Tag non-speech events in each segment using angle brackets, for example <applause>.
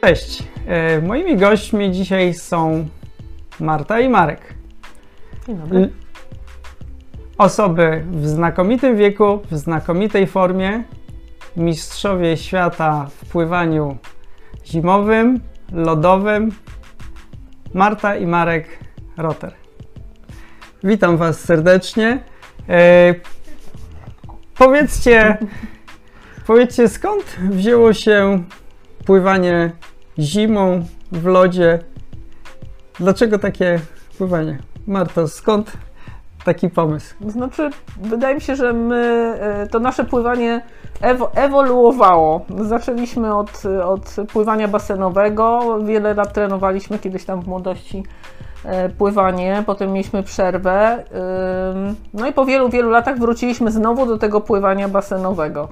Cześć. E, moimi gośćmi dzisiaj są Marta i Marek. Dzień dobry. Osoby w znakomitym wieku, w znakomitej formie, mistrzowie świata w pływaniu zimowym, lodowym. Marta i Marek Roter. Witam Was serdecznie. E, powiedzcie, powiedzcie, skąd wzięło się pływanie zimą w lodzie? Dlaczego takie pływanie? Marto, skąd taki pomysł? Znaczy, wydaje mi się, że my, e, to nasze pływanie ewo, ewoluowało. Zaczęliśmy od, od pływania basenowego. Wiele lat trenowaliśmy kiedyś tam w młodości e, pływanie, potem mieliśmy przerwę. No i po wielu, wielu latach wróciliśmy znowu do tego pływania basenowego.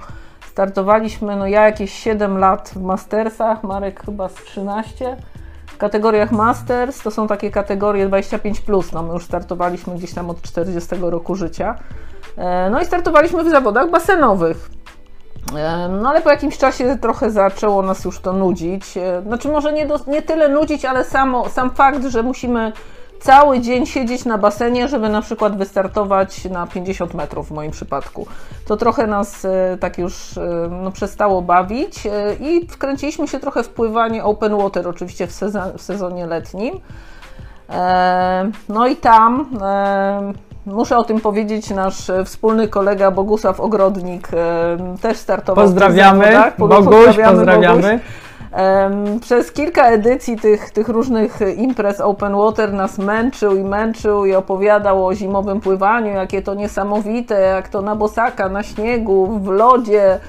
Startowaliśmy, no ja jakieś 7 lat w Mastersach, Marek chyba z 13. W kategoriach Masters to są takie kategorie 25, no my już startowaliśmy gdzieś tam od 40 roku życia. E, No i startowaliśmy w zawodach basenowych. E, No ale po jakimś czasie trochę zaczęło nas już to nudzić. E, Znaczy może nie, do, nie tyle nudzić, ale samo, sam fakt, że musimy cały dzień siedzieć na basenie, żeby na przykład wystartować na 50 metrów w moim przypadku. To trochę nas e, tak już e, no, przestało bawić e, i wkręciliśmy się trochę w pływanie open water, oczywiście w, sezon, w sezonie letnim. No i tam muszę o tym powiedzieć, nasz wspólny kolega Bogusław Ogrodnik też startował. w Pozdrawiamy. Pogo- Boguś, pozdrawiamy. Em, Przez kilka edycji tych, tych różnych imprez Open Water nas męczył i męczył i opowiadał o zimowym pływaniu, jakie to niesamowite, jak to na bosaka, na śniegu, w lodzie.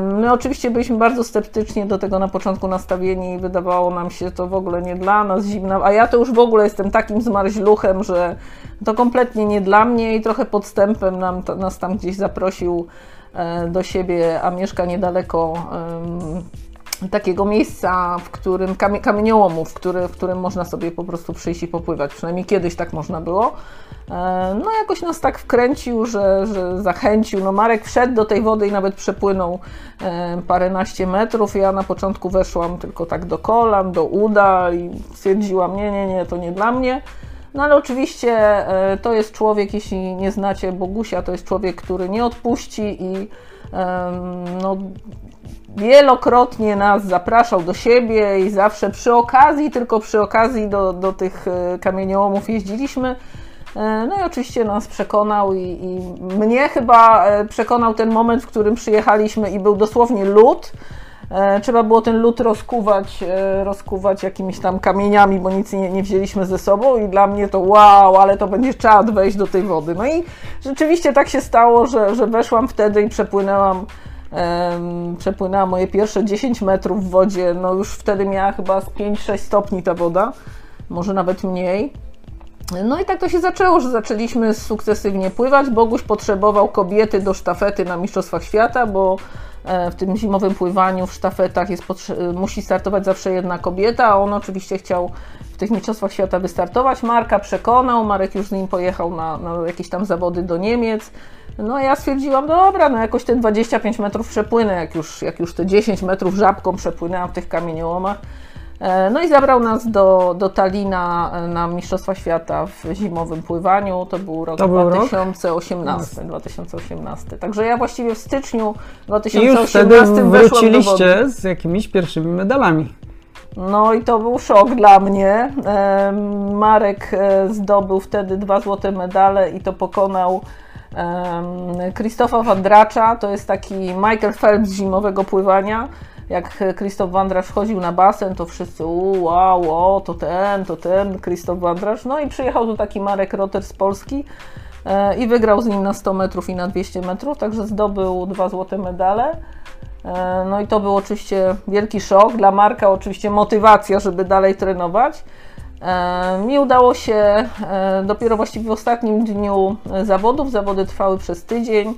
My oczywiście byliśmy bardzo sceptycznie do tego na początku nastawieni i wydawało nam się to w ogóle nie dla nas zimna, a ja to już w ogóle jestem takim zmarzluchem, że to kompletnie nie dla mnie i trochę podstępem nam, nas tam gdzieś zaprosił e, do siebie, a mieszka niedaleko takiego miejsca, w którym kamie, kamieniołomów, w, który, w którym można sobie po prostu przyjść i popływać. Przynajmniej kiedyś tak można było. E, No jakoś nas tak wkręcił, że, że zachęcił. No Marek wszedł do tej wody i nawet przepłynął e, paręnaście metrów. Ja na początku weszłam tylko tak do kolan, do uda i stwierdziłam, nie, nie, nie, to nie dla mnie. No ale oczywiście e, to jest człowiek, jeśli nie znacie Bogusia, to jest człowiek, który nie odpuści i no, wielokrotnie nas zapraszał do siebie i zawsze przy okazji, tylko przy okazji do, do tych e, kamieniołomów jeździliśmy. E, No i oczywiście nas przekonał i, i mnie chyba e, przekonał ten moment, w którym przyjechaliśmy i był dosłownie lód. E, Trzeba było ten lód rozkuwać, e, rozkuwać jakimiś tam kamieniami, bo nic nie, nie wzięliśmy ze sobą i dla mnie to wow, ale to będzie czad wejść do tej wody. No i rzeczywiście tak się stało, że, że weszłam wtedy i przepłynęłam em, przepłynęła moje pierwsze 10 metrów w wodzie. No już wtedy miała chyba z 5-6 stopni ta woda, może nawet mniej. No i tak to się zaczęło, że zaczęliśmy sukcesywnie pływać. Boguś potrzebował kobiety do sztafety na Mistrzostwach Świata, bo w tym zimowym pływaniu w sztafetach jest potrze- musi startować zawsze jedna kobieta, a on oczywiście chciał w tych Mistrzostwach Świata wystartować. Marka przekonał, Marek już z nim pojechał na, na jakieś tam zawody do Niemiec. No ja stwierdziłam, dobra, no jakoś te 25 metrów przepłynę, jak już, jak już te 10 metrów żabką przepłynęłam w tych kamieniołomach. E, No i zabrał nas do, do Talina e, na Mistrzostwa Świata w zimowym pływaniu. To był rok To był rok? 2018, 2018. Także ja właściwie w styczniu I już wtedy 2018 wróciliście z jakimiś pierwszymi medalami. No i to był szok dla mnie. Em, Marek e, zdobył wtedy dwa złote medale i to pokonał Krzysztofa Wandracza. To jest taki Michael Phelps zimowego pływania. Jak Krzysztof Wandracz wchodził na basen, to wszyscy wow, wow, to ten, to ten Krzysztof Wandracz. No i przyjechał tu taki Marek Roter z Polski e, i wygrał z nim na 100 metrów i na 200 metrów, także zdobył dwa złote medale. E, No i to był oczywiście wielki szok. Dla Marka oczywiście motywacja, żeby dalej trenować. E, Mi udało się dopiero właściwie w ostatnim dniu zawodów. Zawody trwały przez tydzień.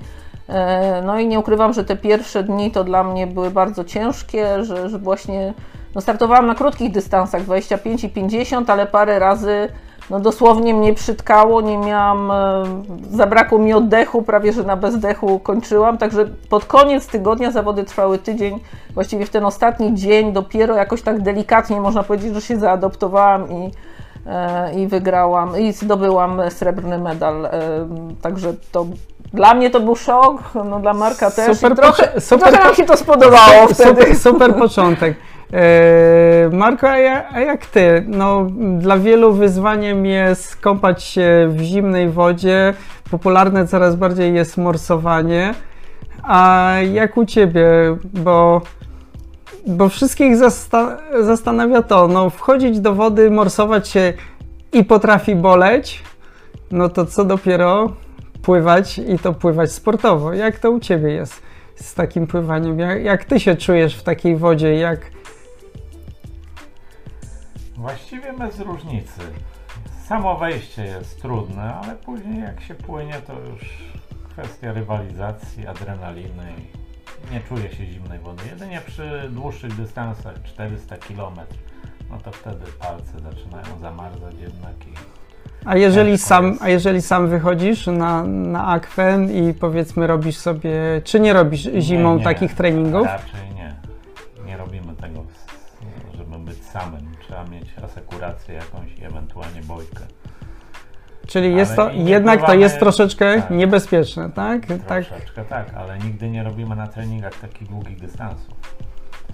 E, No i nie ukrywam, że te pierwsze dni to dla mnie były bardzo ciężkie, że, że właśnie no startowałam na krótkich dystansach 25 i 50, ale parę razy no dosłownie mnie przytkało, nie miałam, e, zabrakło mi oddechu, prawie że na bezdechu kończyłam, także pod koniec tygodnia zawody trwały tydzień, właściwie w ten ostatni dzień dopiero jakoś tak delikatnie można powiedzieć, że się zaadoptowałam i, i wygrałam i zdobyłam srebrny medal, e, także to dla mnie to był szok, no dla Marka też Super i trochę, super trochę nam się to spodobało wtedy. Super, super początek. E, Marko, a ja- a jak ty? No, dla wielu wyzwaniem jest kąpać się w zimnej wodzie. Popularne coraz bardziej jest morsowanie. A jak u ciebie? Bo, bo wszystkich zasta- zastanawia to, no, wchodzić do wody, morsować się i potrafi boleć, no to co dopiero pływać i to pływać sportowo. Jak to u ciebie jest z takim pływaniem? Jak, jak ty się czujesz w takiej wodzie? Jak, Właściwie bez różnicy. Samo wejście jest trudne, ale później jak się płynie, to już kwestia rywalizacji, adrenaliny nie czuje się zimnej wody. Jedynie przy dłuższych dystansach, 400 km, no to wtedy palce zaczynają zamarzać jednak i a, jeżeli sam, a jeżeli sam wychodzisz na, na akwen i powiedzmy robisz sobie, czy nie robisz zimą Nie, nie, takich treningów? Raczej nie. Nie robimy tego, żeby być samym. Trzeba mieć asekurację jakąś i ewentualnie bojkę. Czyli jest to, jednak to jest troszeczkę tak. niebezpieczne, tak? tak? Troszeczkę tak, ale nigdy nie robimy na treningach takich długich dystansów.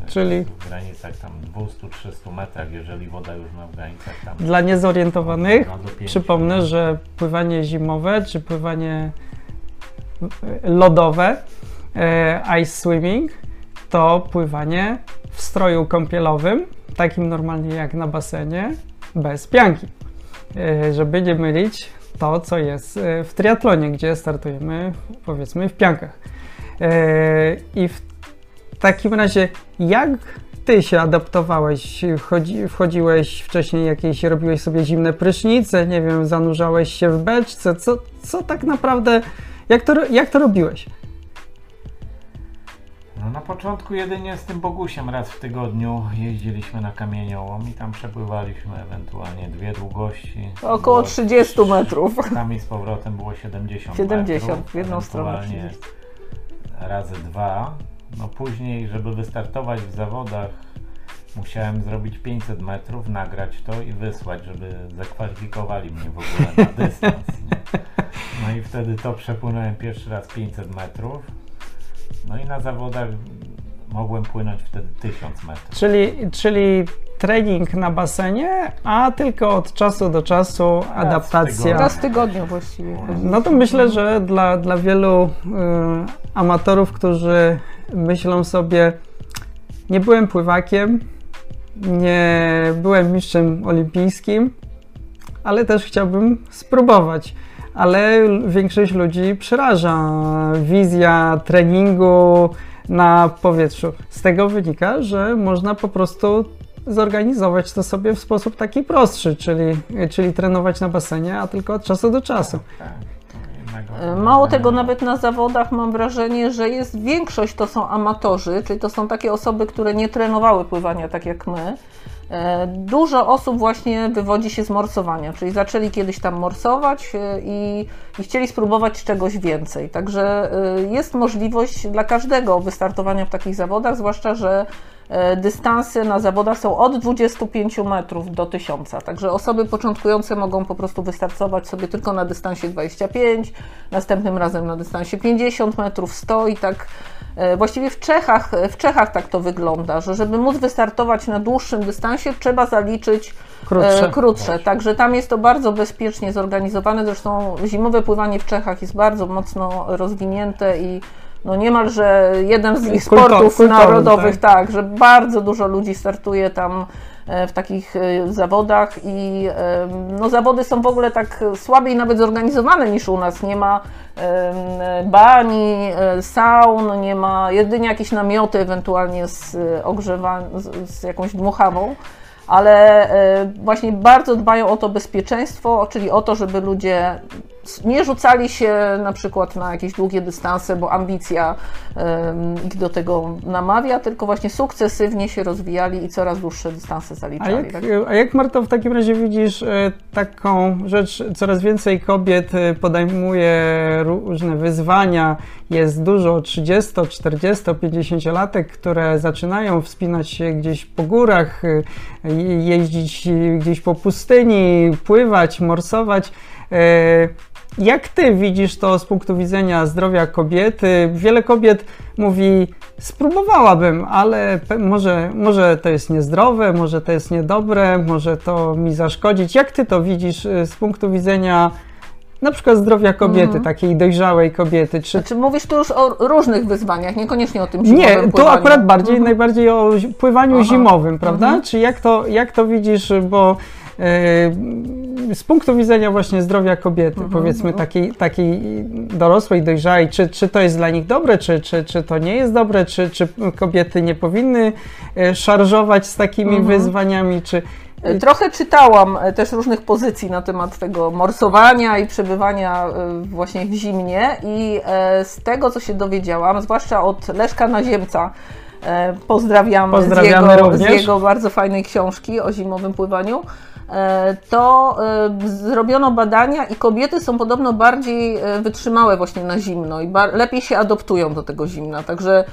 Czyli? W granicach tam 200-300 metrach, jeżeli woda już ma w granicach tam. Dla niezorientowanych no, przypomnę, że pływanie zimowe czy pływanie lodowe, e, ice swimming, to pływanie w stroju kąpielowym, takim normalnie jak na basenie, bez pianki. E, Żeby nie mylić to, co jest e, w triatlonie, gdzie startujemy powiedzmy w piankach. E, I w takim razie, jak ty się adaptowałeś? Wchodzi, wchodziłeś wcześniej jakieś, robiłeś sobie zimne prysznice, nie wiem, zanurzałeś się w beczce. Co, co tak naprawdę, jak to, jak to robiłeś? No na początku jedynie z tym Bogusiem raz w tygodniu jeździliśmy na kamieniołom i tam przepływaliśmy ewentualnie dwie długości. Około Było 30 metrów. Tam i z powrotem było 70 70, metrów, w jedną stronę ewentualnie razy dwa. No później, żeby wystartować w zawodach, musiałem zrobić 500 metrów, nagrać to i wysłać, żeby zakwalifikowali mnie w ogóle na dystans. Nie? No i wtedy to przepłynąłem pierwszy raz 500 metrów. No i na zawodach mogłem płynąć wtedy 1000 metrów. Czyli, czyli trening na basenie, a tylko od czasu do czasu adaptacja. Raz w tygodniu właściwie. No to myślę, że dla, dla wielu y, amatorów, którzy myślą sobie, nie byłem pływakiem, nie byłem mistrzem olimpijskim, ale też chciałbym spróbować. Ale większość ludzi przeraża wizja treningu na powietrzu. Z tego wynika, że można po prostu zorganizować to sobie w sposób taki prostszy, czyli, czyli trenować na basenie, a tylko od czasu do czasu. Tak, to innego E, Mało tego, nawet na zawodach mam wrażenie, że jest większość to są amatorzy, czyli to są takie osoby, które nie trenowały pływania tak jak my. E, Dużo osób właśnie wywodzi się z morsowania, czyli zaczęli kiedyś tam morsować e, i, i chcieli spróbować czegoś więcej. Także e, jest możliwość dla każdego wystartowania w takich zawodach, zwłaszcza, że dystanse na zawodach są od 25 metrów do 1000. Także osoby początkujące mogą po prostu wystartować sobie tylko na dystansie 25, następnym razem na dystansie 50 metrów, 100 i tak. E, Właściwie w Czechach, w Czechach tak to wygląda, że żeby móc wystartować na dłuższym dystansie, trzeba zaliczyć Krótsze. e, krótsze. Także tam jest to bardzo bezpiecznie zorganizowane. Zresztą zimowe pływanie w Czechach jest bardzo mocno rozwinięte i no niemalże jeden z ich sportów kultowy, narodowych, tak. że bardzo dużo ludzi startuje tam e, w takich e, zawodach i e, no, zawody są w ogóle tak słabiej nawet zorganizowane niż u nas. Nie ma e, bani, e, saun, nie ma jedynie jakieś namioty ewentualnie z ogrzewaniem, z, z jakąś dmuchawą ale e, właśnie bardzo dbają o to bezpieczeństwo, czyli o to, żeby ludzie nie rzucali się na przykład na jakieś długie dystanse, bo ambicja ich do tego namawia, tylko właśnie sukcesywnie się rozwijali i coraz dłuższe dystanse zaliczali. A jak, tak? a jak Marto w takim razie widzisz e, taką rzecz, coraz więcej kobiet e, podejmuje różne wyzwania, jest dużo 30, 40, 50-latek, które zaczynają wspinać się gdzieś po górach, e, jeździć gdzieś po pustyni, pływać, morsować. Jak ty widzisz to z punktu widzenia zdrowia kobiety? Wiele kobiet mówi, spróbowałabym, ale może, może to jest niezdrowe, może to jest niedobre, może to mi zaszkodzić. Jak ty to widzisz y, z punktu widzenia na przykład zdrowia kobiety, mm. takiej dojrzałej kobiety. Czy... Znaczy mówisz tu już o różnych wyzwaniach, niekoniecznie o tym zimowym Nie, pływaniu. tu akurat bardziej, mm. najbardziej o pływaniu Aha. zimowym, prawda? -hmm. Czy jak to, jak to widzisz, bo z punktu widzenia właśnie zdrowia kobiety, mhm. powiedzmy takiej, takiej dorosłej, dojrzałej, czy, czy to jest dla nich dobre, czy, czy, czy to nie jest dobre, czy, czy kobiety nie powinny e, szarżować z takimi mhm. wyzwaniami, czy... E, trochę czytałam e, też różnych pozycji na temat tego morsowania i przebywania właśnie w zimnie i z tego, co się dowiedziałam, zwłaszcza od Leszka Naziemca, pozdrawiamy, pozdrawiamy z, jego, z jego bardzo fajnej książki o zimowym pływaniu, E, to e, zrobiono badania i kobiety są podobno bardziej e, wytrzymałe właśnie na zimno i lepiej się adoptują do tego zimna. Także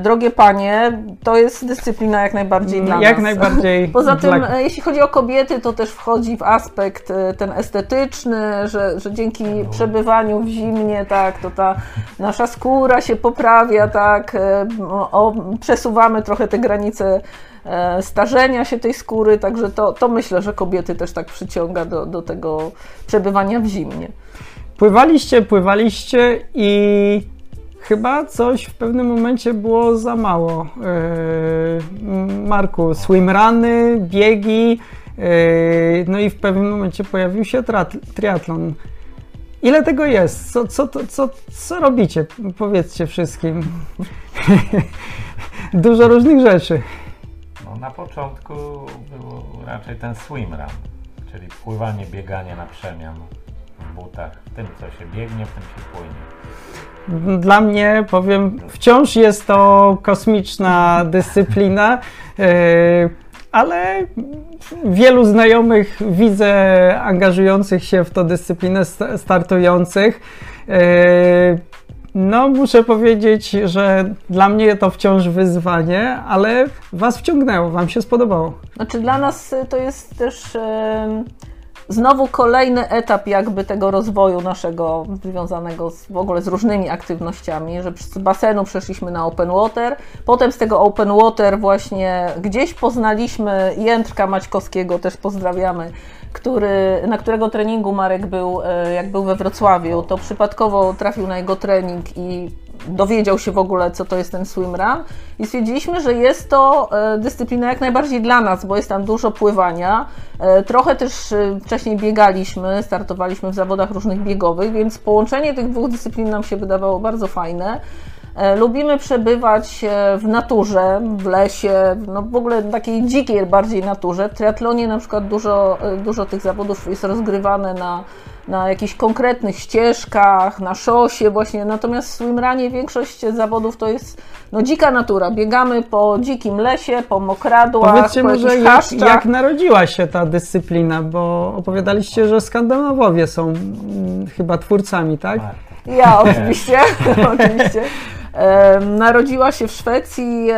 drogie panie, to jest dyscyplina jak najbardziej dla jak nas. najbardziej. <laughs> Poza tym, dla... jeśli chodzi o kobiety, to też wchodzi w aspekt ten estetyczny, że, że dzięki przebywaniu w zimnie, tak, to ta nasza skóra się poprawia, tak, o, przesuwamy trochę te granice E, starzenia się tej skóry, także to, to myślę, że kobiety też tak przyciąga do, do tego przebywania w zimnie. Pływaliście, pływaliście i chyba coś w pewnym momencie było za mało. Yy, Marku, swimrany, biegi, yy, no i w pewnym momencie pojawił się triatlon. Ile tego jest? Co, co, co, co robicie? Powiedzcie wszystkim. <laughs> Dużo różnych rzeczy na początku było raczej ten swim run, czyli pływanie, bieganie na przemian w butach, tym co się biegnie, tym się płynie. Dla mnie, powiem, wciąż jest to kosmiczna dyscyplina, e, ale wielu znajomych widzę angażujących się w tę dyscyplinę, startujących. E, no, muszę powiedzieć, że dla mnie to wciąż wyzwanie, ale Was wciągnęło, Wam się spodobało. Znaczy, dla nas to jest też. Yy znowu kolejny etap jakby tego rozwoju naszego związanego z, w ogóle z różnymi aktywnościami, że z basenu przeszliśmy na open water, potem z tego open water właśnie gdzieś poznaliśmy Jędrka Maćkowskiego, też pozdrawiamy, który, na którego treningu Marek był, e, jak był we Wrocławiu, to przypadkowo trafił na jego trening i dowiedział się w ogóle, co to jest ten swimrun i stwierdziliśmy, że jest to e, dyscyplina jak najbardziej dla nas, bo jest tam dużo pływania. E, trochę też e, wcześniej biegaliśmy, startowaliśmy w zawodach różnych biegowych, więc połączenie tych dwóch dyscyplin nam się wydawało bardzo fajne. Lubimy przebywać w naturze, w lesie, no w ogóle takiej dzikiej bardziej naturze. W triatlonie na przykład dużo, dużo tych zawodów jest rozgrywane na na jakichś konkretnych ścieżkach, na szosie właśnie, natomiast w swimranie większość zawodów to jest no, dzika natura. Biegamy po dzikim lesie, po mokradłach, Powiedzcie po może jak, jak, narodziła się ta dyscyplina, bo opowiadaliście, że Skandynawowie są mm, chyba twórcami, tak? Ja oczywiście, <laughs> oczywiście. Narodziła się w Szwecji.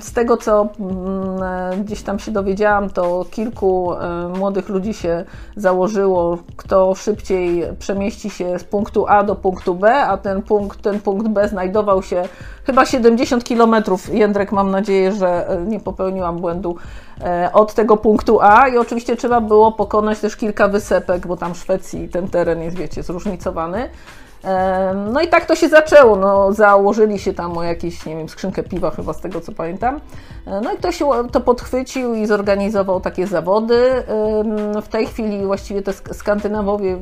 Z tego, co mm, e, gdzieś tam się dowiedziałam, to kilku młodych ludzi się założyło, kto szybciej przemieści się z punktu A do punktu B, a ten punkt, ten punkt B znajdował się chyba 70 kilometrów. Jędrek, mam nadzieję, że e, nie popełniłam błędu e, od tego punktu A i oczywiście trzeba było pokonać też kilka wysepek, bo tam w Szwecji ten teren jest, wiecie, zróżnicowany. No i tak to się zaczęło. No, założyli się tam o jakieś, nie wiem, skrzynkę piwa chyba z tego co pamiętam. E, no i ktoś to podchwycił i zorganizował takie zawody. W tej chwili właściwie te Skandynawowie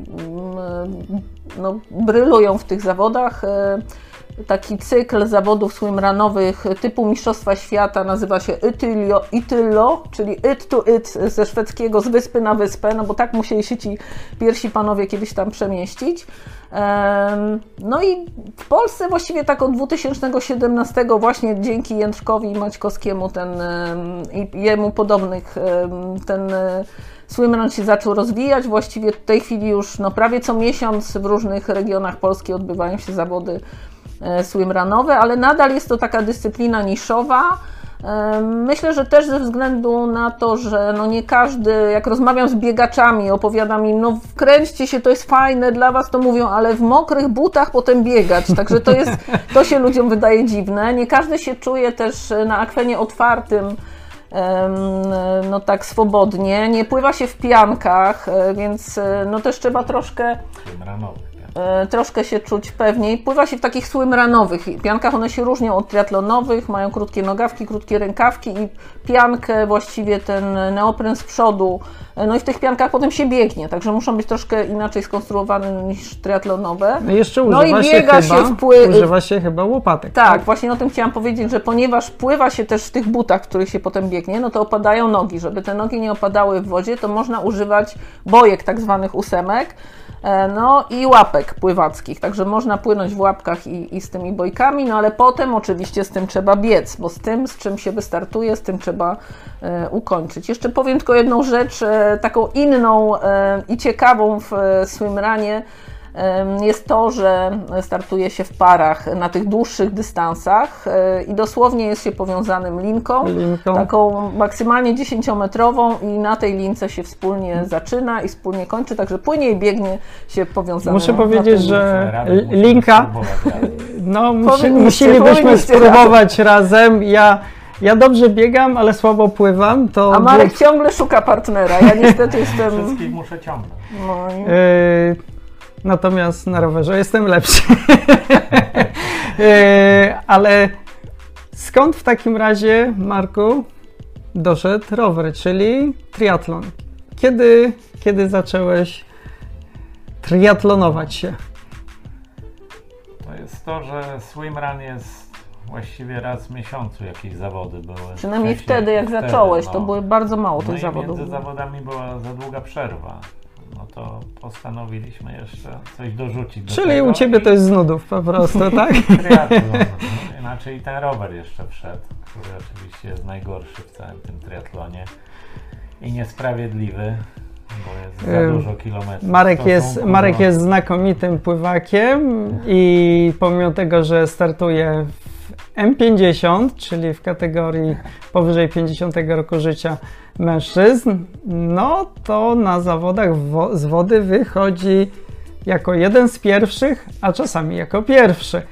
no, brylują w tych zawodach. Taki cykl zawodów swimrunowych typu Mistrzostwa Świata, nazywa się Ityllo, Ityllo, czyli it to it ze szwedzkiego, z wyspy na wyspę, no bo tak musieli się ci pierwsi panowie kiedyś tam przemieścić. No i w Polsce właściwie tak od 2017 właśnie dzięki Jędrzkowi Maćkowskiemu ten, i jemu podobnych ten e, swimrun się zaczął rozwijać. Właściwie w tej chwili już no, prawie co miesiąc w różnych regionach Polski odbywają się zawody swimrunowe, ale nadal jest to taka dyscyplina niszowa. Myślę, że też ze względu na to, że no nie każdy, jak rozmawiam z biegaczami, opowiadam im, no wkręćcie się, to jest fajne dla was, to mówią, ale w mokrych butach potem biegać. Także to jest, to się ludziom wydaje dziwne. Nie każdy się czuje też na akwenie otwartym no tak swobodnie. Nie pływa się w piankach, e, więc e, no też trzeba troszkę e, troszkę się czuć pewniej. Pływa się w takich swimrunowych piankach, one się różnią od triatlonowych, mają krótkie nogawki, krótkie rękawki i piankę, właściwie ten neopren z przodu no i w tych piankach potem się biegnie, także muszą być troszkę inaczej skonstruowane niż triatlonowe. No i jeszcze używa no i biega się, chyba, się wpły... używa się chyba łopatek. Tak, tak, właśnie o tym chciałam powiedzieć, że ponieważ pływa się też w tych butach, w których się potem biegnie, no to opadają nogi. Żeby te nogi nie opadały w wodzie, to można używać bojek tak zwanych ósemek, E, no i łapek pływackich, także można płynąć w łapkach i, i z tymi bojkami, no ale potem oczywiście z tym trzeba biec, bo z tym, z czym się wystartuje, z tym trzeba e, ukończyć. Jeszcze powiem tylko jedną rzecz, e, taką inną e, i ciekawą w e, swimranie, jest to, że startuje się w parach na tych dłuższych dystansach e, i dosłownie jest się powiązanym linką, linką. taką maksymalnie 10-metrową i na tej lince się wspólnie zaczyna i wspólnie kończy, także płynie i biegnie się powiązanym. Muszę powiedzieć, że linka, no musi, musielibyśmy spróbować razem. Ja ja dobrze biegam, ale słabo pływam. To A Marek ciągle szuka partnera. Ja niestety <laughs> jestem. Wszystkich muszę ciągnąć. No i... Natomiast na rowerze jestem lepszy. <laughs> E, ale skąd w takim razie, Marku, doszedł rower, czyli triatlon? Kiedy, kiedy zacząłeś triatlonować się? To jest to, że swimrun jest właściwie raz w miesiącu jakieś zawody były. Przynajmniej wtedy, jak wtedy, zacząłeś, no. to były bardzo mało tych no zawodów. między zawodami była za długa przerwa no to postanowiliśmy jeszcze coś dorzucić. Czyli do u Ciebie to jest z nudów po prostu, <laughs> tak? Triatlon. No, inaczej ten rower jeszcze wszedł, który oczywiście jest najgorszy w całym tym triatlonie i niesprawiedliwy. Bo jest za dużo kilometrów. Marek jest, Marek jest znakomitym pływakiem i pomimo tego, że startuje w M50, czyli w kategorii powyżej 50 roku życia, mężczyzn, no to na zawodach wo z wody wychodzi jako jeden z pierwszych, a czasami jako pierwszy.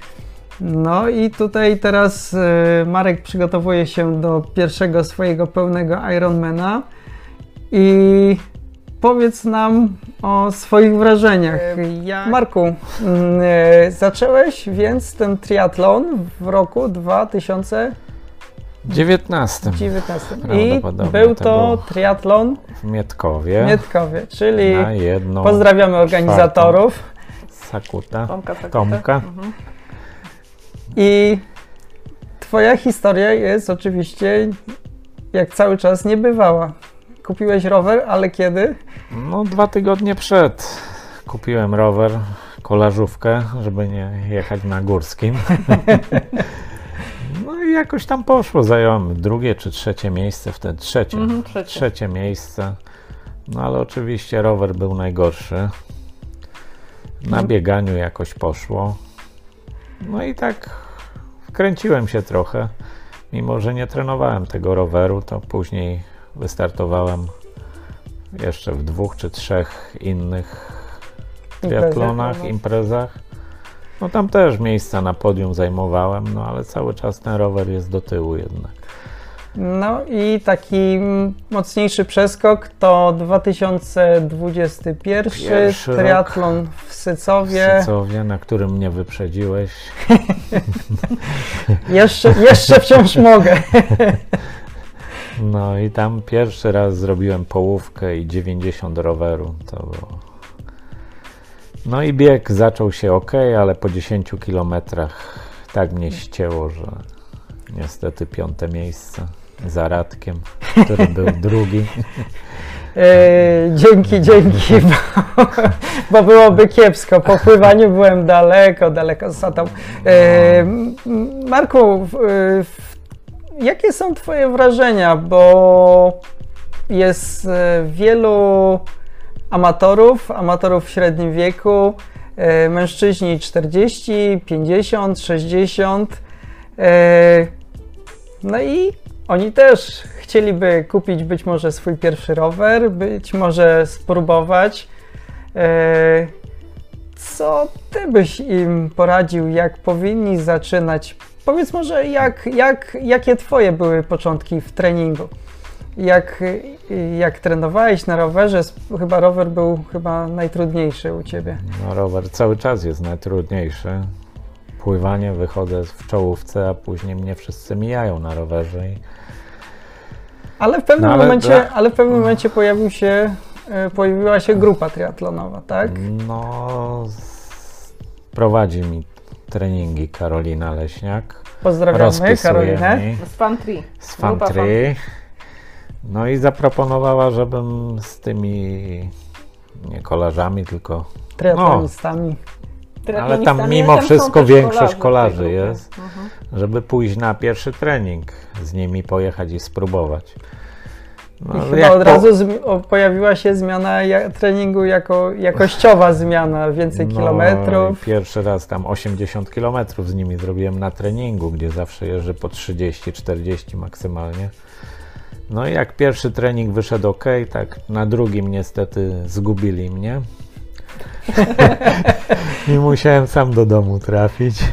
No i tutaj teraz y, Marek przygotowuje się do pierwszego swojego pełnego Ironmana i powiedz nam o swoich wrażeniach. Ja... Marku, y, zacząłeś więc ten triatlon w roku 2000 19. 19. I był to, to triatlon w Mietkowie. Mietkowie, czyli na jedną pozdrawiamy organizatorów. Sakuta, Tomka. Tomka. Mhm. I twoja historia jest oczywiście jak cały czas nie bywała. Kupiłeś rower, ale kiedy? No dwa tygodnie przed kupiłem rower, kolażówkę, żeby nie jechać na górskim. <laughs> No i jakoś tam poszło. Zająłem drugie czy trzecie miejsce, wtedy trzecie. Mhm, trzecie. trzecie miejsce. No ale oczywiście rower był najgorszy. Na mhm. bieganiu jakoś poszło. No i tak wkręciłem się trochę. Mimo, że nie trenowałem tego roweru, to później wystartowałem jeszcze w dwóch czy trzech innych triatlonach, no. imprezach. No tam też miejsca na podium zajmowałem, no ale cały czas ten rower jest do tyłu jednak. No i taki mocniejszy przeskok to 2021 Pierwszy triatlon w Sycowie. W Sycowie, na którym mnie wyprzedziłeś. <laughs> jeszcze, jeszcze wciąż mogę. no i tam pierwszy raz zrobiłem połówkę i 90 roweru. To było no i bieg zaczął się ok, ale po 10 kilometrach tak mnie ścięło, że niestety piąte miejsce za Radkiem, który był <laughs> drugi. E, dzięki, dzięki, bo, bo, byłoby kiepsko. Po pływaniu byłem daleko, daleko za tą. E, Marku, w, jakie są Twoje wrażenia? Bo jest e, wielu amatorów, amatorów w średnim wieku, e, mężczyźni 40, 50, 60. E, no i oni też chcieliby kupić być może swój pierwszy rower, być może spróbować. E, co ty byś im poradził, jak powinni zaczynać? Powiedz może, jak, jak, jakie twoje były początki w treningu? Jak, jak trenowałeś na rowerze? Chyba rower był chyba najtrudniejszy u ciebie. No rower cały czas jest najtrudniejszy. Pływanie, wychodzę w czołówce, a później mnie wszyscy mijają na rowerze. I ale w pewnym, no, ale momencie, dla... ale w pewnym momencie pojawił się, e, pojawiła się grupa triatlonowa, tak? No, prowadzi mi treningi Karolina Leśniak. Pozdrawiamy Karolinę. Z. Z Fantri. No i zaproponowała, żebym z tymi nie kolarzami, tylko triatlonistami. No, ale tam mimo wszystko większość kolarzy jest, mhm. żeby pójść na pierwszy trening z nimi pojechać i spróbować. No, I chyba od po... razu pojawiła się zmiana ja treningu jako jakościowa <laughs> zmiana, więcej no, kilometrów. Pierwszy raz tam 80 kilometrów z nimi zrobiłem na treningu, gdzie zawsze jeżdżę po 30-40 maksymalnie. No i jak pierwszy trening wyszedł ok, tak na drugim niestety zgubili mnie. <laughs> I musiałem sam do domu trafić.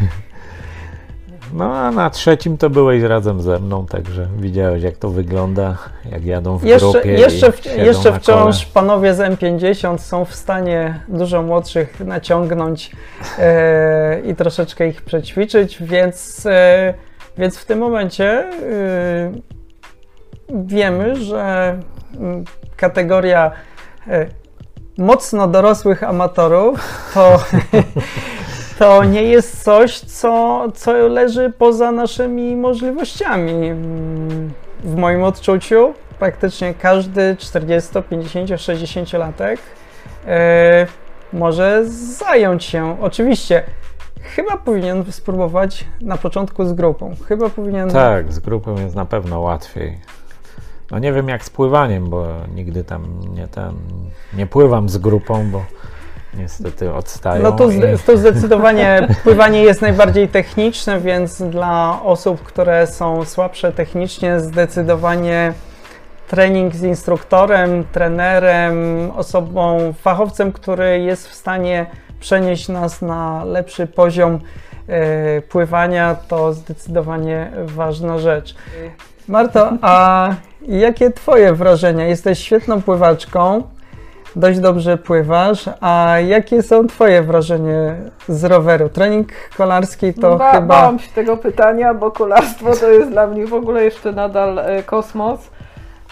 No a na trzecim to byłeś razem ze mną, także widziałeś jak to wygląda, jak jadą w jeszcze, grupie Jeszcze, w, jeszcze wciąż panowie z M50 są w stanie dużo młodszych naciągnąć e, i troszeczkę ich przećwiczyć, więc, e, więc w tym momencie e, wiemy, że mm, kategoria e, mocno dorosłych amatorów to <laughs> to nie jest coś, co, co leży poza naszymi możliwościami. W moim odczuciu praktycznie każdy 40, 50, 60 latek e, może zająć się. Oczywiście, chyba powinien spróbować na początku z grupą. Chyba powinien. Tak, z grupą jest na pewno łatwiej. No nie wiem jak z pływaniem, bo nigdy tam nie, ten, nie pływam z grupą, bo niestety odstają. No to, i... to zdecydowanie <laughs> pływanie jest najbardziej techniczne, więc dla osób, które są słabsze technicznie, zdecydowanie trening z instruktorem, trenerem, osobą, fachowcem, który jest w stanie przenieść nas na lepszy poziom e, pływania, to zdecydowanie ważna rzecz. Marto, a jakie Twoje wrażenia? Jesteś świetną pływaczką dość dobrze pływasz. A jakie są Twoje wrażenia z roweru? Trening kolarski to ba, chyba. Bałam się tego pytania, bo kolarstwo to jest dla mnie w ogóle jeszcze nadal e, kosmos.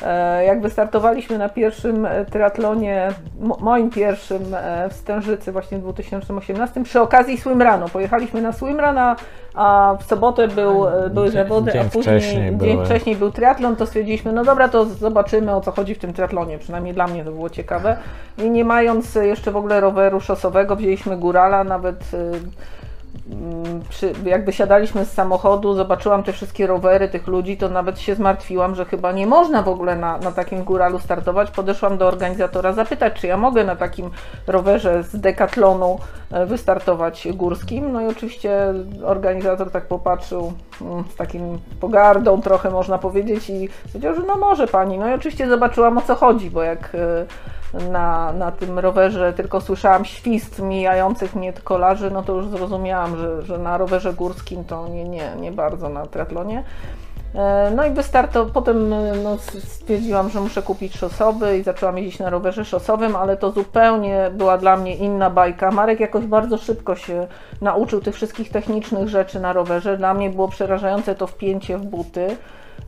E, jak wystartowaliśmy na pierwszym e, triatlonie, moim pierwszym w Stężycy właśnie w 2018, przy okazji Swimrunu. Pojechaliśmy na Swimrun, a w sobotę był, były zawody, a później wcześniej dzień były. wcześniej był triatlon, to stwierdziliśmy, no dobra, to zobaczymy o co chodzi w tym triatlonie, przynajmniej dla mnie to było ciekawe. I nie mając jeszcze w ogóle roweru szosowego, wzięliśmy górala, nawet przy, jak wysiadaliśmy z samochodu, zobaczyłam te wszystkie rowery tych ludzi, to nawet się zmartwiłam, że chyba nie można w ogóle na, na takim góralu startować. Podeszłam do organizatora zapytać, czy ja mogę na takim rowerze z dekatlonu e, wystartować górskim. No i oczywiście organizator tak popatrzył mm, z takim pogardą trochę można powiedzieć i powiedział, że no może pani. No i oczywiście zobaczyłam o co chodzi, bo jak e, na, na tym rowerze tylko słyszałam świst mijających mnie kolarzy, no to już zrozumiałam, że, że na rowerze górskim to nie, nie, nie bardzo na triatlonie. E, no i wystarto, potem no, stwierdziłam, że muszę kupić szosowy i zaczęłam jeździć na rowerze szosowym, ale to zupełnie była dla mnie inna bajka. Marek jakoś bardzo szybko się nauczył tych wszystkich technicznych rzeczy na rowerze. Dla mnie było przerażające to wpięcie w buty.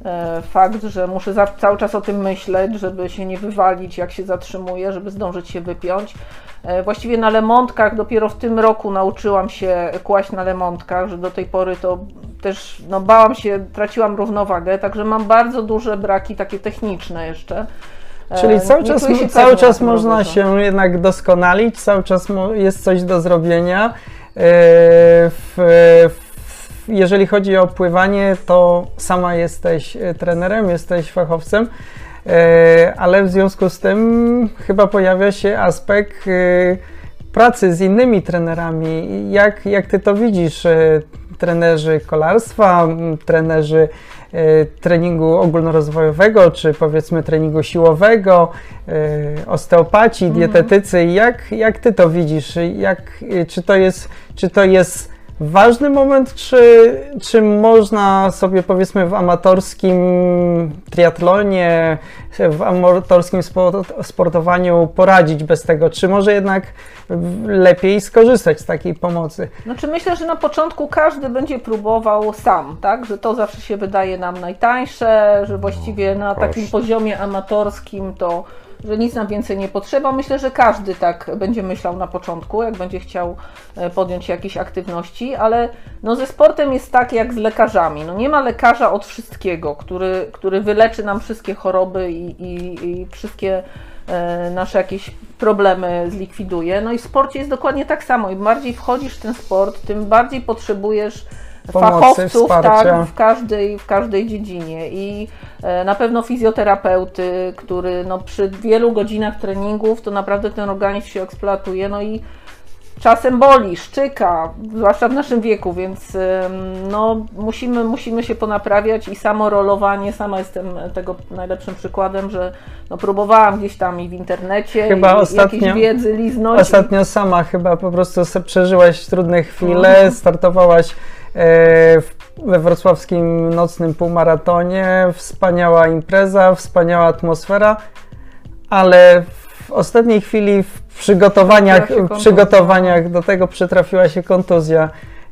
E, fakt, że muszę za, cały czas o tym myśleć, żeby się nie wywalić, jak się zatrzymuję, żeby zdążyć się wypiąć. E, właściwie na lemontkach dopiero w tym roku nauczyłam się kłaść na lemontkach, że do tej pory to też no, bałam się, traciłam równowagę, także mam bardzo duże braki takie techniczne jeszcze. E, Czyli cały czas, cały czas można się jednak doskonalić, cały czas jest coś do zrobienia. W, w jeżeli chodzi o pływanie, to sama jesteś e, trenerem, jesteś fachowcem, e, ale w związku z tym chyba pojawia się aspekt e, pracy z innymi trenerami. Jak, jak ty to widzisz? Trenerzy kolarstwa, trenerzy treningu ogólnorozwojowego, czy powiedzmy treningu siłowego, osteopaci, mhm. dietetycy. Jak, jak ty to widzisz? Jak, czy, to jest, czy to jest ważny moment, czy, czy można sobie powiedzmy w amatorskim triatlonie, w amatorskim sportowaniu poradzić bez tego? Czy może jednak lepiej skorzystać z takiej pomocy? Znaczy myślę, że na początku każdy będzie próbował sam, tak? Że to zawsze się wydaje nam najtańsze, że właściwie na takim poziomie amatorskim to że nic nam więcej nie potrzeba. Myślę, że każdy tak będzie myślał na początku, jak będzie chciał e, podjąć jakieś aktywności, ale no ze sportem jest tak jak z lekarzami. No nie ma lekarza od wszystkiego, który, który wyleczy nam wszystkie choroby i, i, i wszystkie e, nasze jakieś problemy zlikwiduje. No i w sporcie jest dokładnie tak samo. Im bardziej wchodzisz w ten sport, tym bardziej potrzebujesz Pomocy, fachowców tak, w, każdej, w każdej dziedzinie i e, na pewno fizjoterapeuty, który no, przy wielu godzinach treningów to naprawdę ten organizm się eksploatuje, no i czasem boli, szczyka, zwłaszcza w naszym wieku, więc no, musimy, musimy się ponaprawiać i samo rolowanie, sama jestem tego najlepszym przykładem, że no, próbowałam gdzieś tam i w internecie chyba i, ostatnio, jakieś wiedzy liznąć. Ostatnio sama chyba po prostu przeżyłaś trudne chwile, mhm. startowałaś we wrocławskim nocnym półmaratonie. Wspaniała impreza, wspaniała atmosfera, ale w ostatniej chwili w przygotowaniach, w przygotowaniach do tego przytrafiła się kontuzja.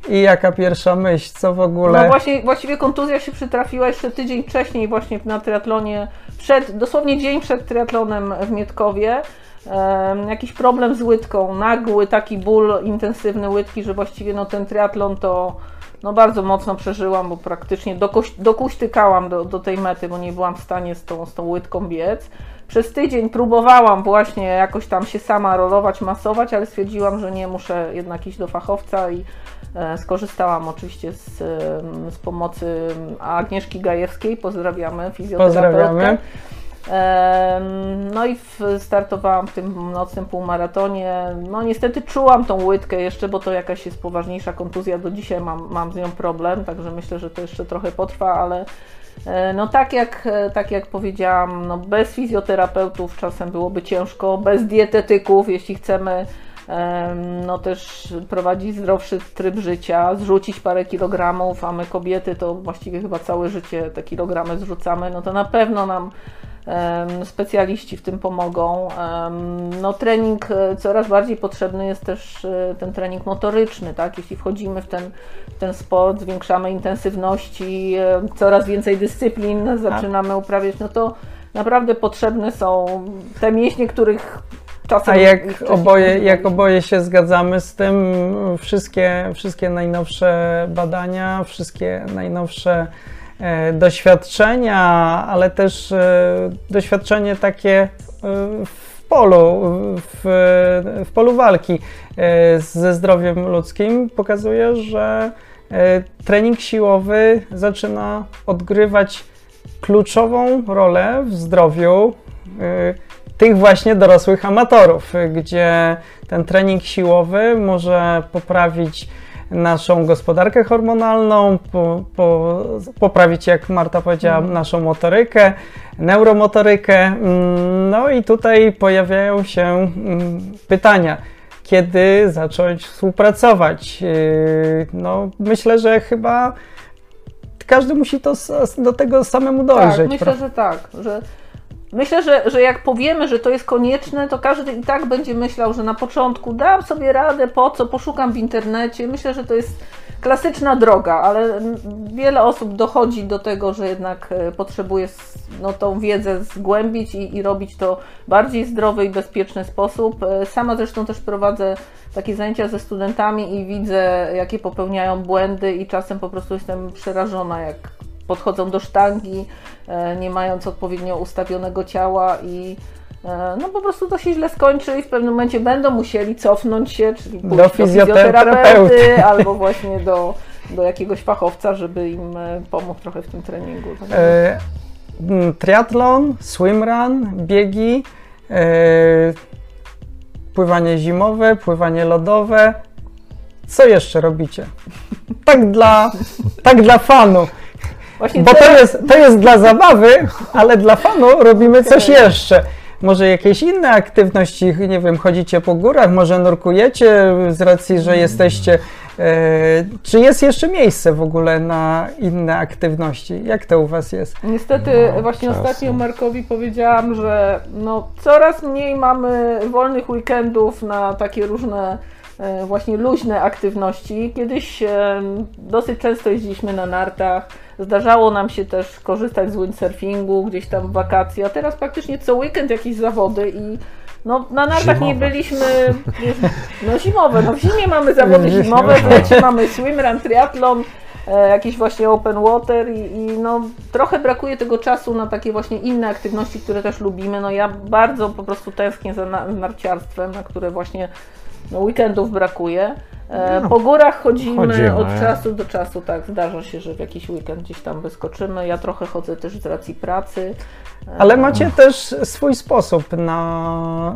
I jaka pierwsza myśl, co w ogóle? No właśnie, właściwie kontuzja się przytrafiła jeszcze tydzień wcześniej właśnie na triatlonie, przed, dosłownie dzień przed triatlonem w Mietkowie. Um, jakiś problem z łydką, nagły taki ból intensywny łydki, że właściwie no, ten triatlon to no bardzo mocno przeżyłam, bo praktycznie dokuśtykałam do, do tej mety, bo nie byłam w stanie z tą, z tą łydką biec. Przez tydzień próbowałam właśnie jakoś tam się sama rolować, masować, ale stwierdziłam, że nie, muszę jednak iść do fachowca i e, skorzystałam oczywiście z, z pomocy Agnieszki Gajewskiej, pozdrawiamy, fizjoterapeutkę. Pozdrawiamy. No i startowałam w tym nocnym półmaratonie. No niestety czułam tą łydkę jeszcze, bo to jakaś jest poważniejsza kontuzja. Do dzisiaj mam, mam z nią problem, także myślę, że to jeszcze trochę potrwa, ale e, no tak jak, tak jak powiedziałam, no bez fizjoterapeutów czasem byłoby ciężko, bez dietetyków, jeśli chcemy no też prowadzić zdrowszy tryb życia, zrzucić parę kilogramów, a my kobiety to właściwie chyba całe życie te kilogramy zrzucamy, no to na pewno nam specjaliści w tym pomogą. No, trening e, coraz bardziej potrzebny jest też e, ten trening motoryczny, tak? Jeśli wchodzimy w ten, w ten sport, zwiększamy intensywności, e, coraz więcej dyscyplin zaczynamy uprawiać, no to naprawdę potrzebne są te mięśnie, których czasem. A jak oboje, jak oboje się zgadzamy z tym, wszystkie, wszystkie najnowsze badania, wszystkie najnowsze doświadczenia, ale też e, doświadczenie takie e, w polu, w, w polu walki ze zdrowiem ludzkim pokazuje, że trening siłowy zaczyna odgrywać kluczową rolę w zdrowiu tych właśnie dorosłych amatorów, gdzie ten trening siłowy może poprawić naszą gospodarkę hormonalną, po, po, poprawić, jak Marta powiedziała, mhm. naszą motorykę, neuromotorykę. Mm, no i tutaj pojawiają się mm, pytania kiedy zacząć współpracować. Yy, no, myślę, że chyba każdy musi to do tego samemu dojrzeć. Tak, myślę, że tak, że Myślę, że, że jak powiemy, że to jest konieczne, to każdy i tak będzie myślał, że na początku dam sobie radę, po co, poszukam w internecie. Myślę, że to jest klasyczna droga, ale wiele osób dochodzi do tego, że jednak e, potrzebuje no, tą wiedzę zgłębić i, i robić to bardziej zdrowy i bezpieczny sposób. E, sama zresztą też prowadzę takie zajęcia ze studentami i widzę, jakie popełniają błędy i czasem po prostu jestem przerażona, jak podchodzą do sztangi, e, nie mając odpowiednio ustawionego ciała i E, no po prostu to się źle skończy i w pewnym momencie będą musieli cofnąć się, czyli pójść do, fizjoterapeuty <laughs> albo właśnie do, do jakiegoś fachowca, żeby im e, pomógł trochę w tym treningu. E, triatlon, swimrun, biegi, e, pływanie zimowe, pływanie lodowe. Co jeszcze robicie? Tak dla, tak dla fanu. Właśnie Bo to jest, to jest dla zabawy, ale dla fanu robimy coś jeszcze może jakieś inne aktywności, nie wiem, chodzicie po górach, może nurkujecie z racji, że jesteście. E, czy jest jeszcze miejsce w ogóle na inne aktywności? Jak to u Was jest? Niestety, no, właśnie czasem. ostatnio Markowi powiedziałam, że no, coraz mniej mamy wolnych weekendów na takie różne e, właśnie luźne aktywności. Kiedyś e, dosyć często jeździliśmy na nartach, Zdarzało nam się też korzystać z windsurfingu gdzieś tam w wakacje, a teraz praktycznie co weekend jakieś zawody i no, na nartach nie byliśmy, no zimowe, no w zimie mamy zawody zimowe, w lecie mamy swimrun, triathlon, e, jakieś właśnie open water i, i, no trochę brakuje tego czasu na takie właśnie inne aktywności, które też lubimy. No ja bardzo po prostu tęsknię za narciarstwem, na które właśnie weekendów brakuje. E, no, po górach chodzimy, chodzimy, od czasu do czasu, tak, zdarza się, że w jakiś weekend gdzieś tam wyskoczymy. Ja trochę chodzę też z racji pracy. E, Ale macie też swój sposób na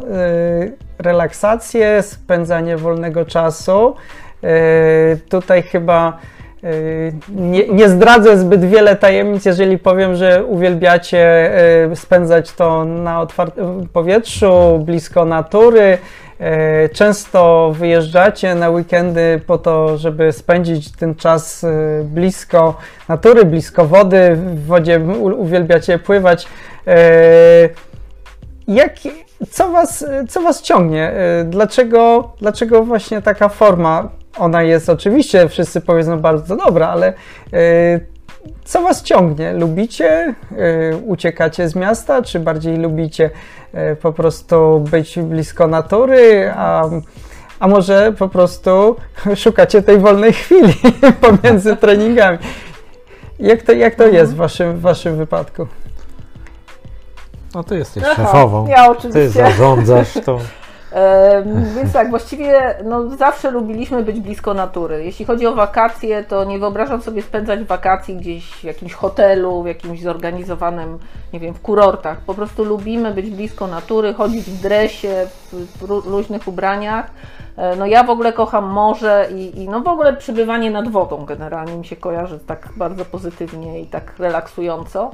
y, relaksację, spędzanie wolnego czasu. Y, tutaj chyba y, nie, nie, zdradzę zbyt wiele tajemnic, jeżeli powiem, że uwielbiacie spędzać to na otwartym powietrzu, blisko natury, często wyjeżdżacie na weekendy po to, żeby spędzić ten czas e, blisko natury, blisko wody, w wodzie uwielbiacie pływać. E, jak, co, was, co was ciągnie? Dlaczego, dlaczego właśnie taka forma? Ona jest oczywiście, wszyscy powiedzą, bardzo dobra, ale co was ciągnie? Lubicie? Uciekacie z miasta, czy bardziej lubicie E, po prostu być blisko natury, a, a może po prostu <laughs> szukacie tej wolnej chwili <laughs> pomiędzy <laughs> treningami. Jak to, jak to mhm. jest w waszym, w waszym wypadku? No ty jesteś Aha, szefową. Ja oczywiście. Ty zarządzasz to. Więc tak, właściwie no, zawsze lubiliśmy być blisko natury. Jeśli chodzi o wakacje, to nie wyobrażam sobie spędzać wakacji gdzieś w jakimś hotelu, w jakimś zorganizowanym, nie wiem, w kurortach. Po prostu lubimy być blisko natury, chodzić w dresie, w, różnych ubraniach. E, no ja w ogóle kocham morze i, i, no w ogóle przybywanie nad wodą generalnie mi się kojarzy tak bardzo pozytywnie i tak relaksująco.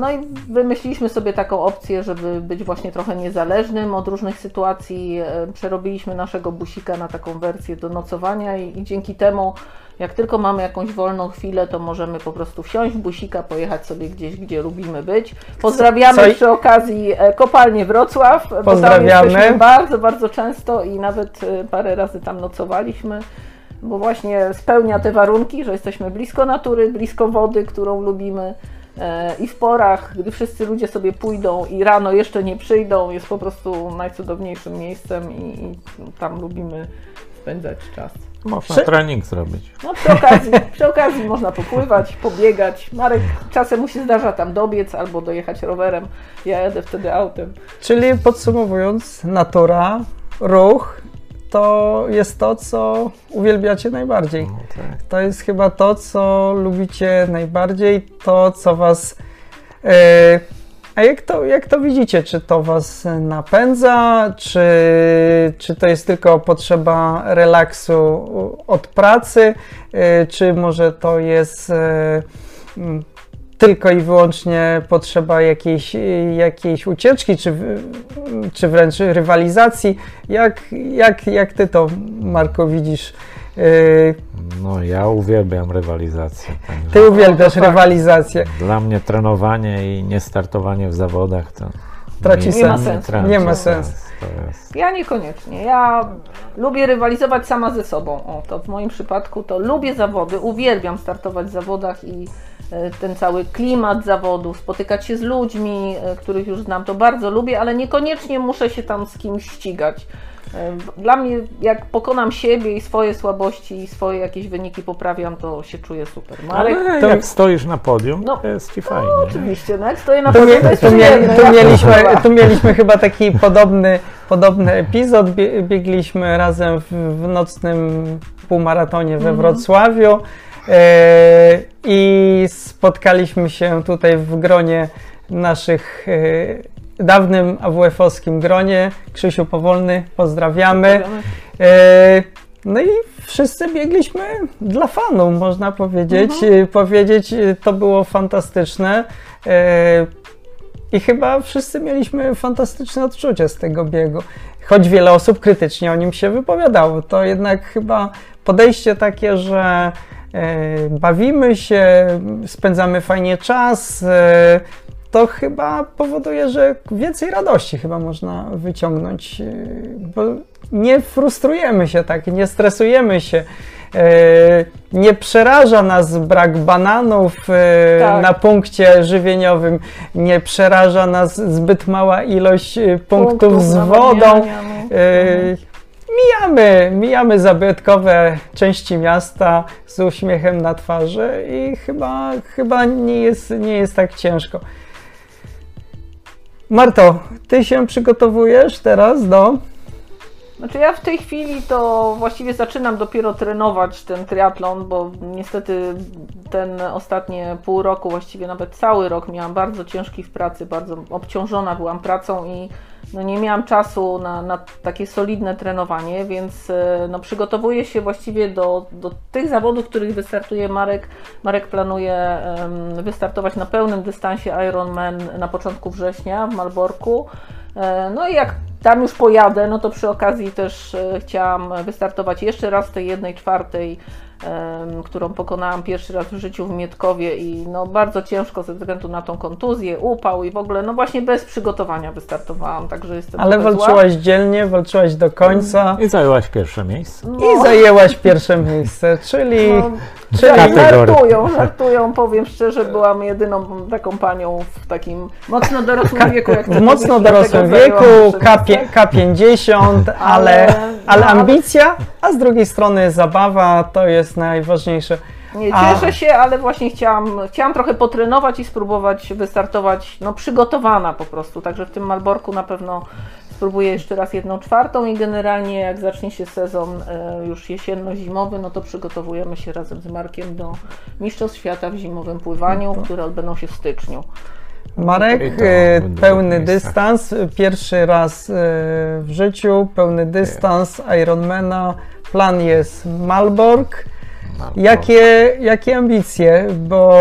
No i wymyśliliśmy sobie taką opcję, żeby być właśnie trochę niezależnym od różnych sytuacji. Przerobiliśmy naszego busika na taką wersję do nocowania i, i dzięki temu, jak tylko mamy jakąś wolną chwilę, to możemy po prostu wsiąść w busika, pojechać sobie gdzieś, gdzie lubimy być. Pozdrawiamy Co? przy okazji e, kopalnię Wrocław, bo tam jesteśmy bardzo, bardzo często i nawet e, parę razy tam nocowaliśmy bo właśnie spełnia te warunki, że jesteśmy blisko natury, blisko wody, którą lubimy. E, i w porach, gdy wszyscy ludzie sobie pójdą i rano jeszcze nie przyjdą, jest po prostu najcudowniejszym miejscem i, i tam lubimy spędzać czas. Można przy... trening zrobić. No przy okazji, <laughs> przy okazji można popływać, pobiegać. Marek czasem mu się zdarza tam dobiec albo dojechać rowerem. Ja jadę wtedy autem. Czyli podsumowując, natura, ruch to jest to, co uwielbiacie najbardziej. No, tak. To jest chyba to, co lubicie najbardziej, to, co was. Yy, a jak to, jak to widzicie? Czy to was napędza, czy, czy to jest tylko potrzeba relaksu od pracy, yy, czy może to jest. Yy, tylko i wyłącznie potrzeba jakiejś, jakiejś ucieczki, czy, czy wręcz rywalizacji. Jak, jak, jak ty to, Marko, widzisz? Y, no, ja uwielbiam rywalizację. Ty uwielbiasz no, rywalizację. Dla mnie trenowanie i nie startowanie w zawodach to traci nie sens. ma sensu. Nie ma No. sensu. To jest... Ja niekoniecznie. Ja lubię rywalizować sama ze sobą. O, to w moim przypadku to lubię zawody, uwielbiam startować w zawodach i e, ten cały klimat zawodów, spotykać się z ludźmi, e, których już znam, to bardzo lubię, ale niekoniecznie muszę się tam z kimś ścigać. E, Dla mnie, jak pokonam siebie i swoje słabości i swoje jakieś wyniki poprawiam, to się czuję super. Marek, Ale to- jak stoisz na podium, No, to jest ci fajnie. no, oczywiście, no jak stoję na podium, to jest tu, mie- przyjemne, tu, mieliśmy, <laughs> tu mieliśmy chyba taki podobny, podobny epizod. Bie- Biegliśmy razem w, w nocnym półmaratonie we Wrocławiu e, i spotkaliśmy się tutaj w gronie naszych, e, dawnym AWF-owskim gronie. Krzysiu Powolny, pozdrawiamy. Pozdrawiamy. E, No i wszyscy biegliśmy dla fanów, można powiedzieć. E, Powiedzieć, to było fantastyczne. I chyba wszyscy mieliśmy fantastyczne odczucie z tego biegu. Choć wiele osób krytycznie o nim się wypowiadało, to jednak chyba podejście takie, że e, bawimy się, spędzamy fajnie czas, e, to chyba powoduje, że więcej radości chyba można wyciągnąć, e, bo nie frustrujemy się tak, nie stresujemy się. E, Nie przeraża nas brak bananów e, Tak. na punkcie żywieniowym, nie przeraża nas zbyt mała ilość e, punktów z wodą. no. Mijamy, mijamy zabytkowe części miasta z uśmiechem na twarzy i chyba, chyba nie, jest, nie jest tak ciężko. Marto, ty się przygotowujesz teraz do. Znaczy ja w tej chwili to właściwie zaczynam dopiero trenować ten triatlon, bo niestety ten ostatnie pół roku, właściwie nawet cały rok miałam bardzo ciężki w pracy, bardzo obciążona byłam pracą i no nie miałam czasu na, na takie solidne trenowanie, więc e, no przygotowuję się właściwie do, do tych zawodów, których wystartuje Marek. Marek planuje wystartować na pełnym dystansie Ironman na początku września w Malborku. E, No i jak tam już pojadę, no to przy okazji też e, chciałam wystartować jeszcze raz w tej jednej czwartej, którą pokonałam pierwszy raz w życiu w Mietkowie i no bardzo ciężko ze względu na tą kontuzję, upał i w ogóle, no właśnie bez przygotowania wystartowałam, także jestem Ale trochę zła. walczyłaś dzielnie, walczyłaś do końca I zajęłaś pierwsze miejsce. i zajęłaś pierwsze miejsce, czyli. No, Czyli- Kategorii. żartują, żartują, powiem szczerze, byłam jedyną taką panią w takim mocno dorosłym wieku. Jak to W mocno mówisz, dorosłym wieku, zajęłam pierwsze K, K50, ale, Ale- ale no, ale- ambicja, a z drugiej strony zabawa to jest najważniejsze. Nie, A. cieszę się, ale właśnie chciałam, chciałam trochę potrenować i spróbować wystartować, no przygotowana po prostu, także w tym Malborku na pewno spróbuję jeszcze raz jedną czwartą i generalnie jak zacznie się sezon e, już jesienno-zimowy, no to przygotowujemy się razem z Markiem do Mistrzostw Świata w zimowym pływaniu, które odbędą się w styczniu. Marek, to e, pełny dystans, pierwszy raz e, w życiu, pełny dystans Ironmana, plan jest Malbork. Jakie, jakie ambicje, bo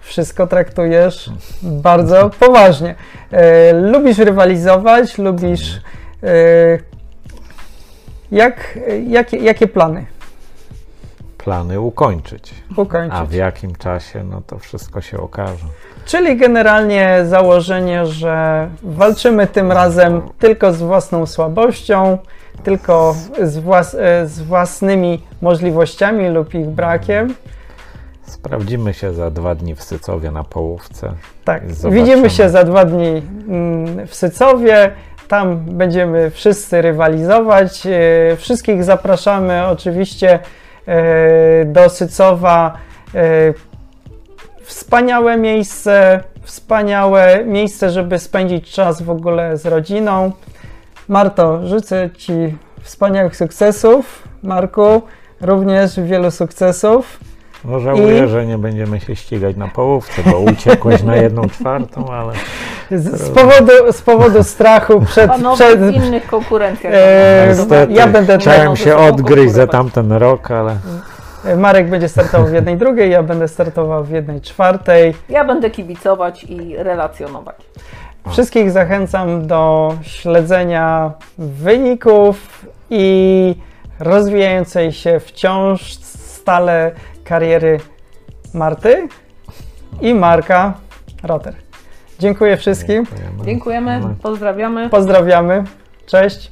wszystko traktujesz bardzo <laughs> poważnie. E, lubisz rywalizować, lubisz. E, jak, jakie, jakie plany Plany ukończyć. ukończyć? A w jakim czasie, no to wszystko się okaże. Czyli generalnie założenie, że walczymy tym razem tylko z własną słabością, tylko z, włas e, z własnymi możliwościami lub ich brakiem. Sprawdzimy się za dwa dni w Sycowie na połówce. Tak, Zobaczymy. widzimy się za dwa dni mm, w Sycowie. Tam będziemy wszyscy rywalizować. E, Wszystkich zapraszamy oczywiście do Sycowa. E, Wspaniałe miejsce, wspaniałe miejsce, żeby spędzić czas w ogóle z rodziną. Marto, życzę Ci wspaniałych sukcesów. Marku, również wielu sukcesów. No żałuję, I- że nie będziemy się ścigać na połówce, bo uciekłeś na jedną czwartą, ale <laughs> Z, z, powodu, z powodu strachu przed, Panowie przed, w innych konkurencjach. No, niestety ja będę- chciałem się odgryźć za tamten rok, ale Marek będzie startował w jednej drugiej, ja będę startował w jednej czwartej. Ja będę kibicować i relacjonować. Wszystkich zachęcam do śledzenia wyników i rozwijającej się wciąż stale kariery Marty i Marka Rotter. Dziękuję wszystkim. Dziękujemy. Dziękujemy, pozdrawiamy. Pozdrawiamy. Cześć.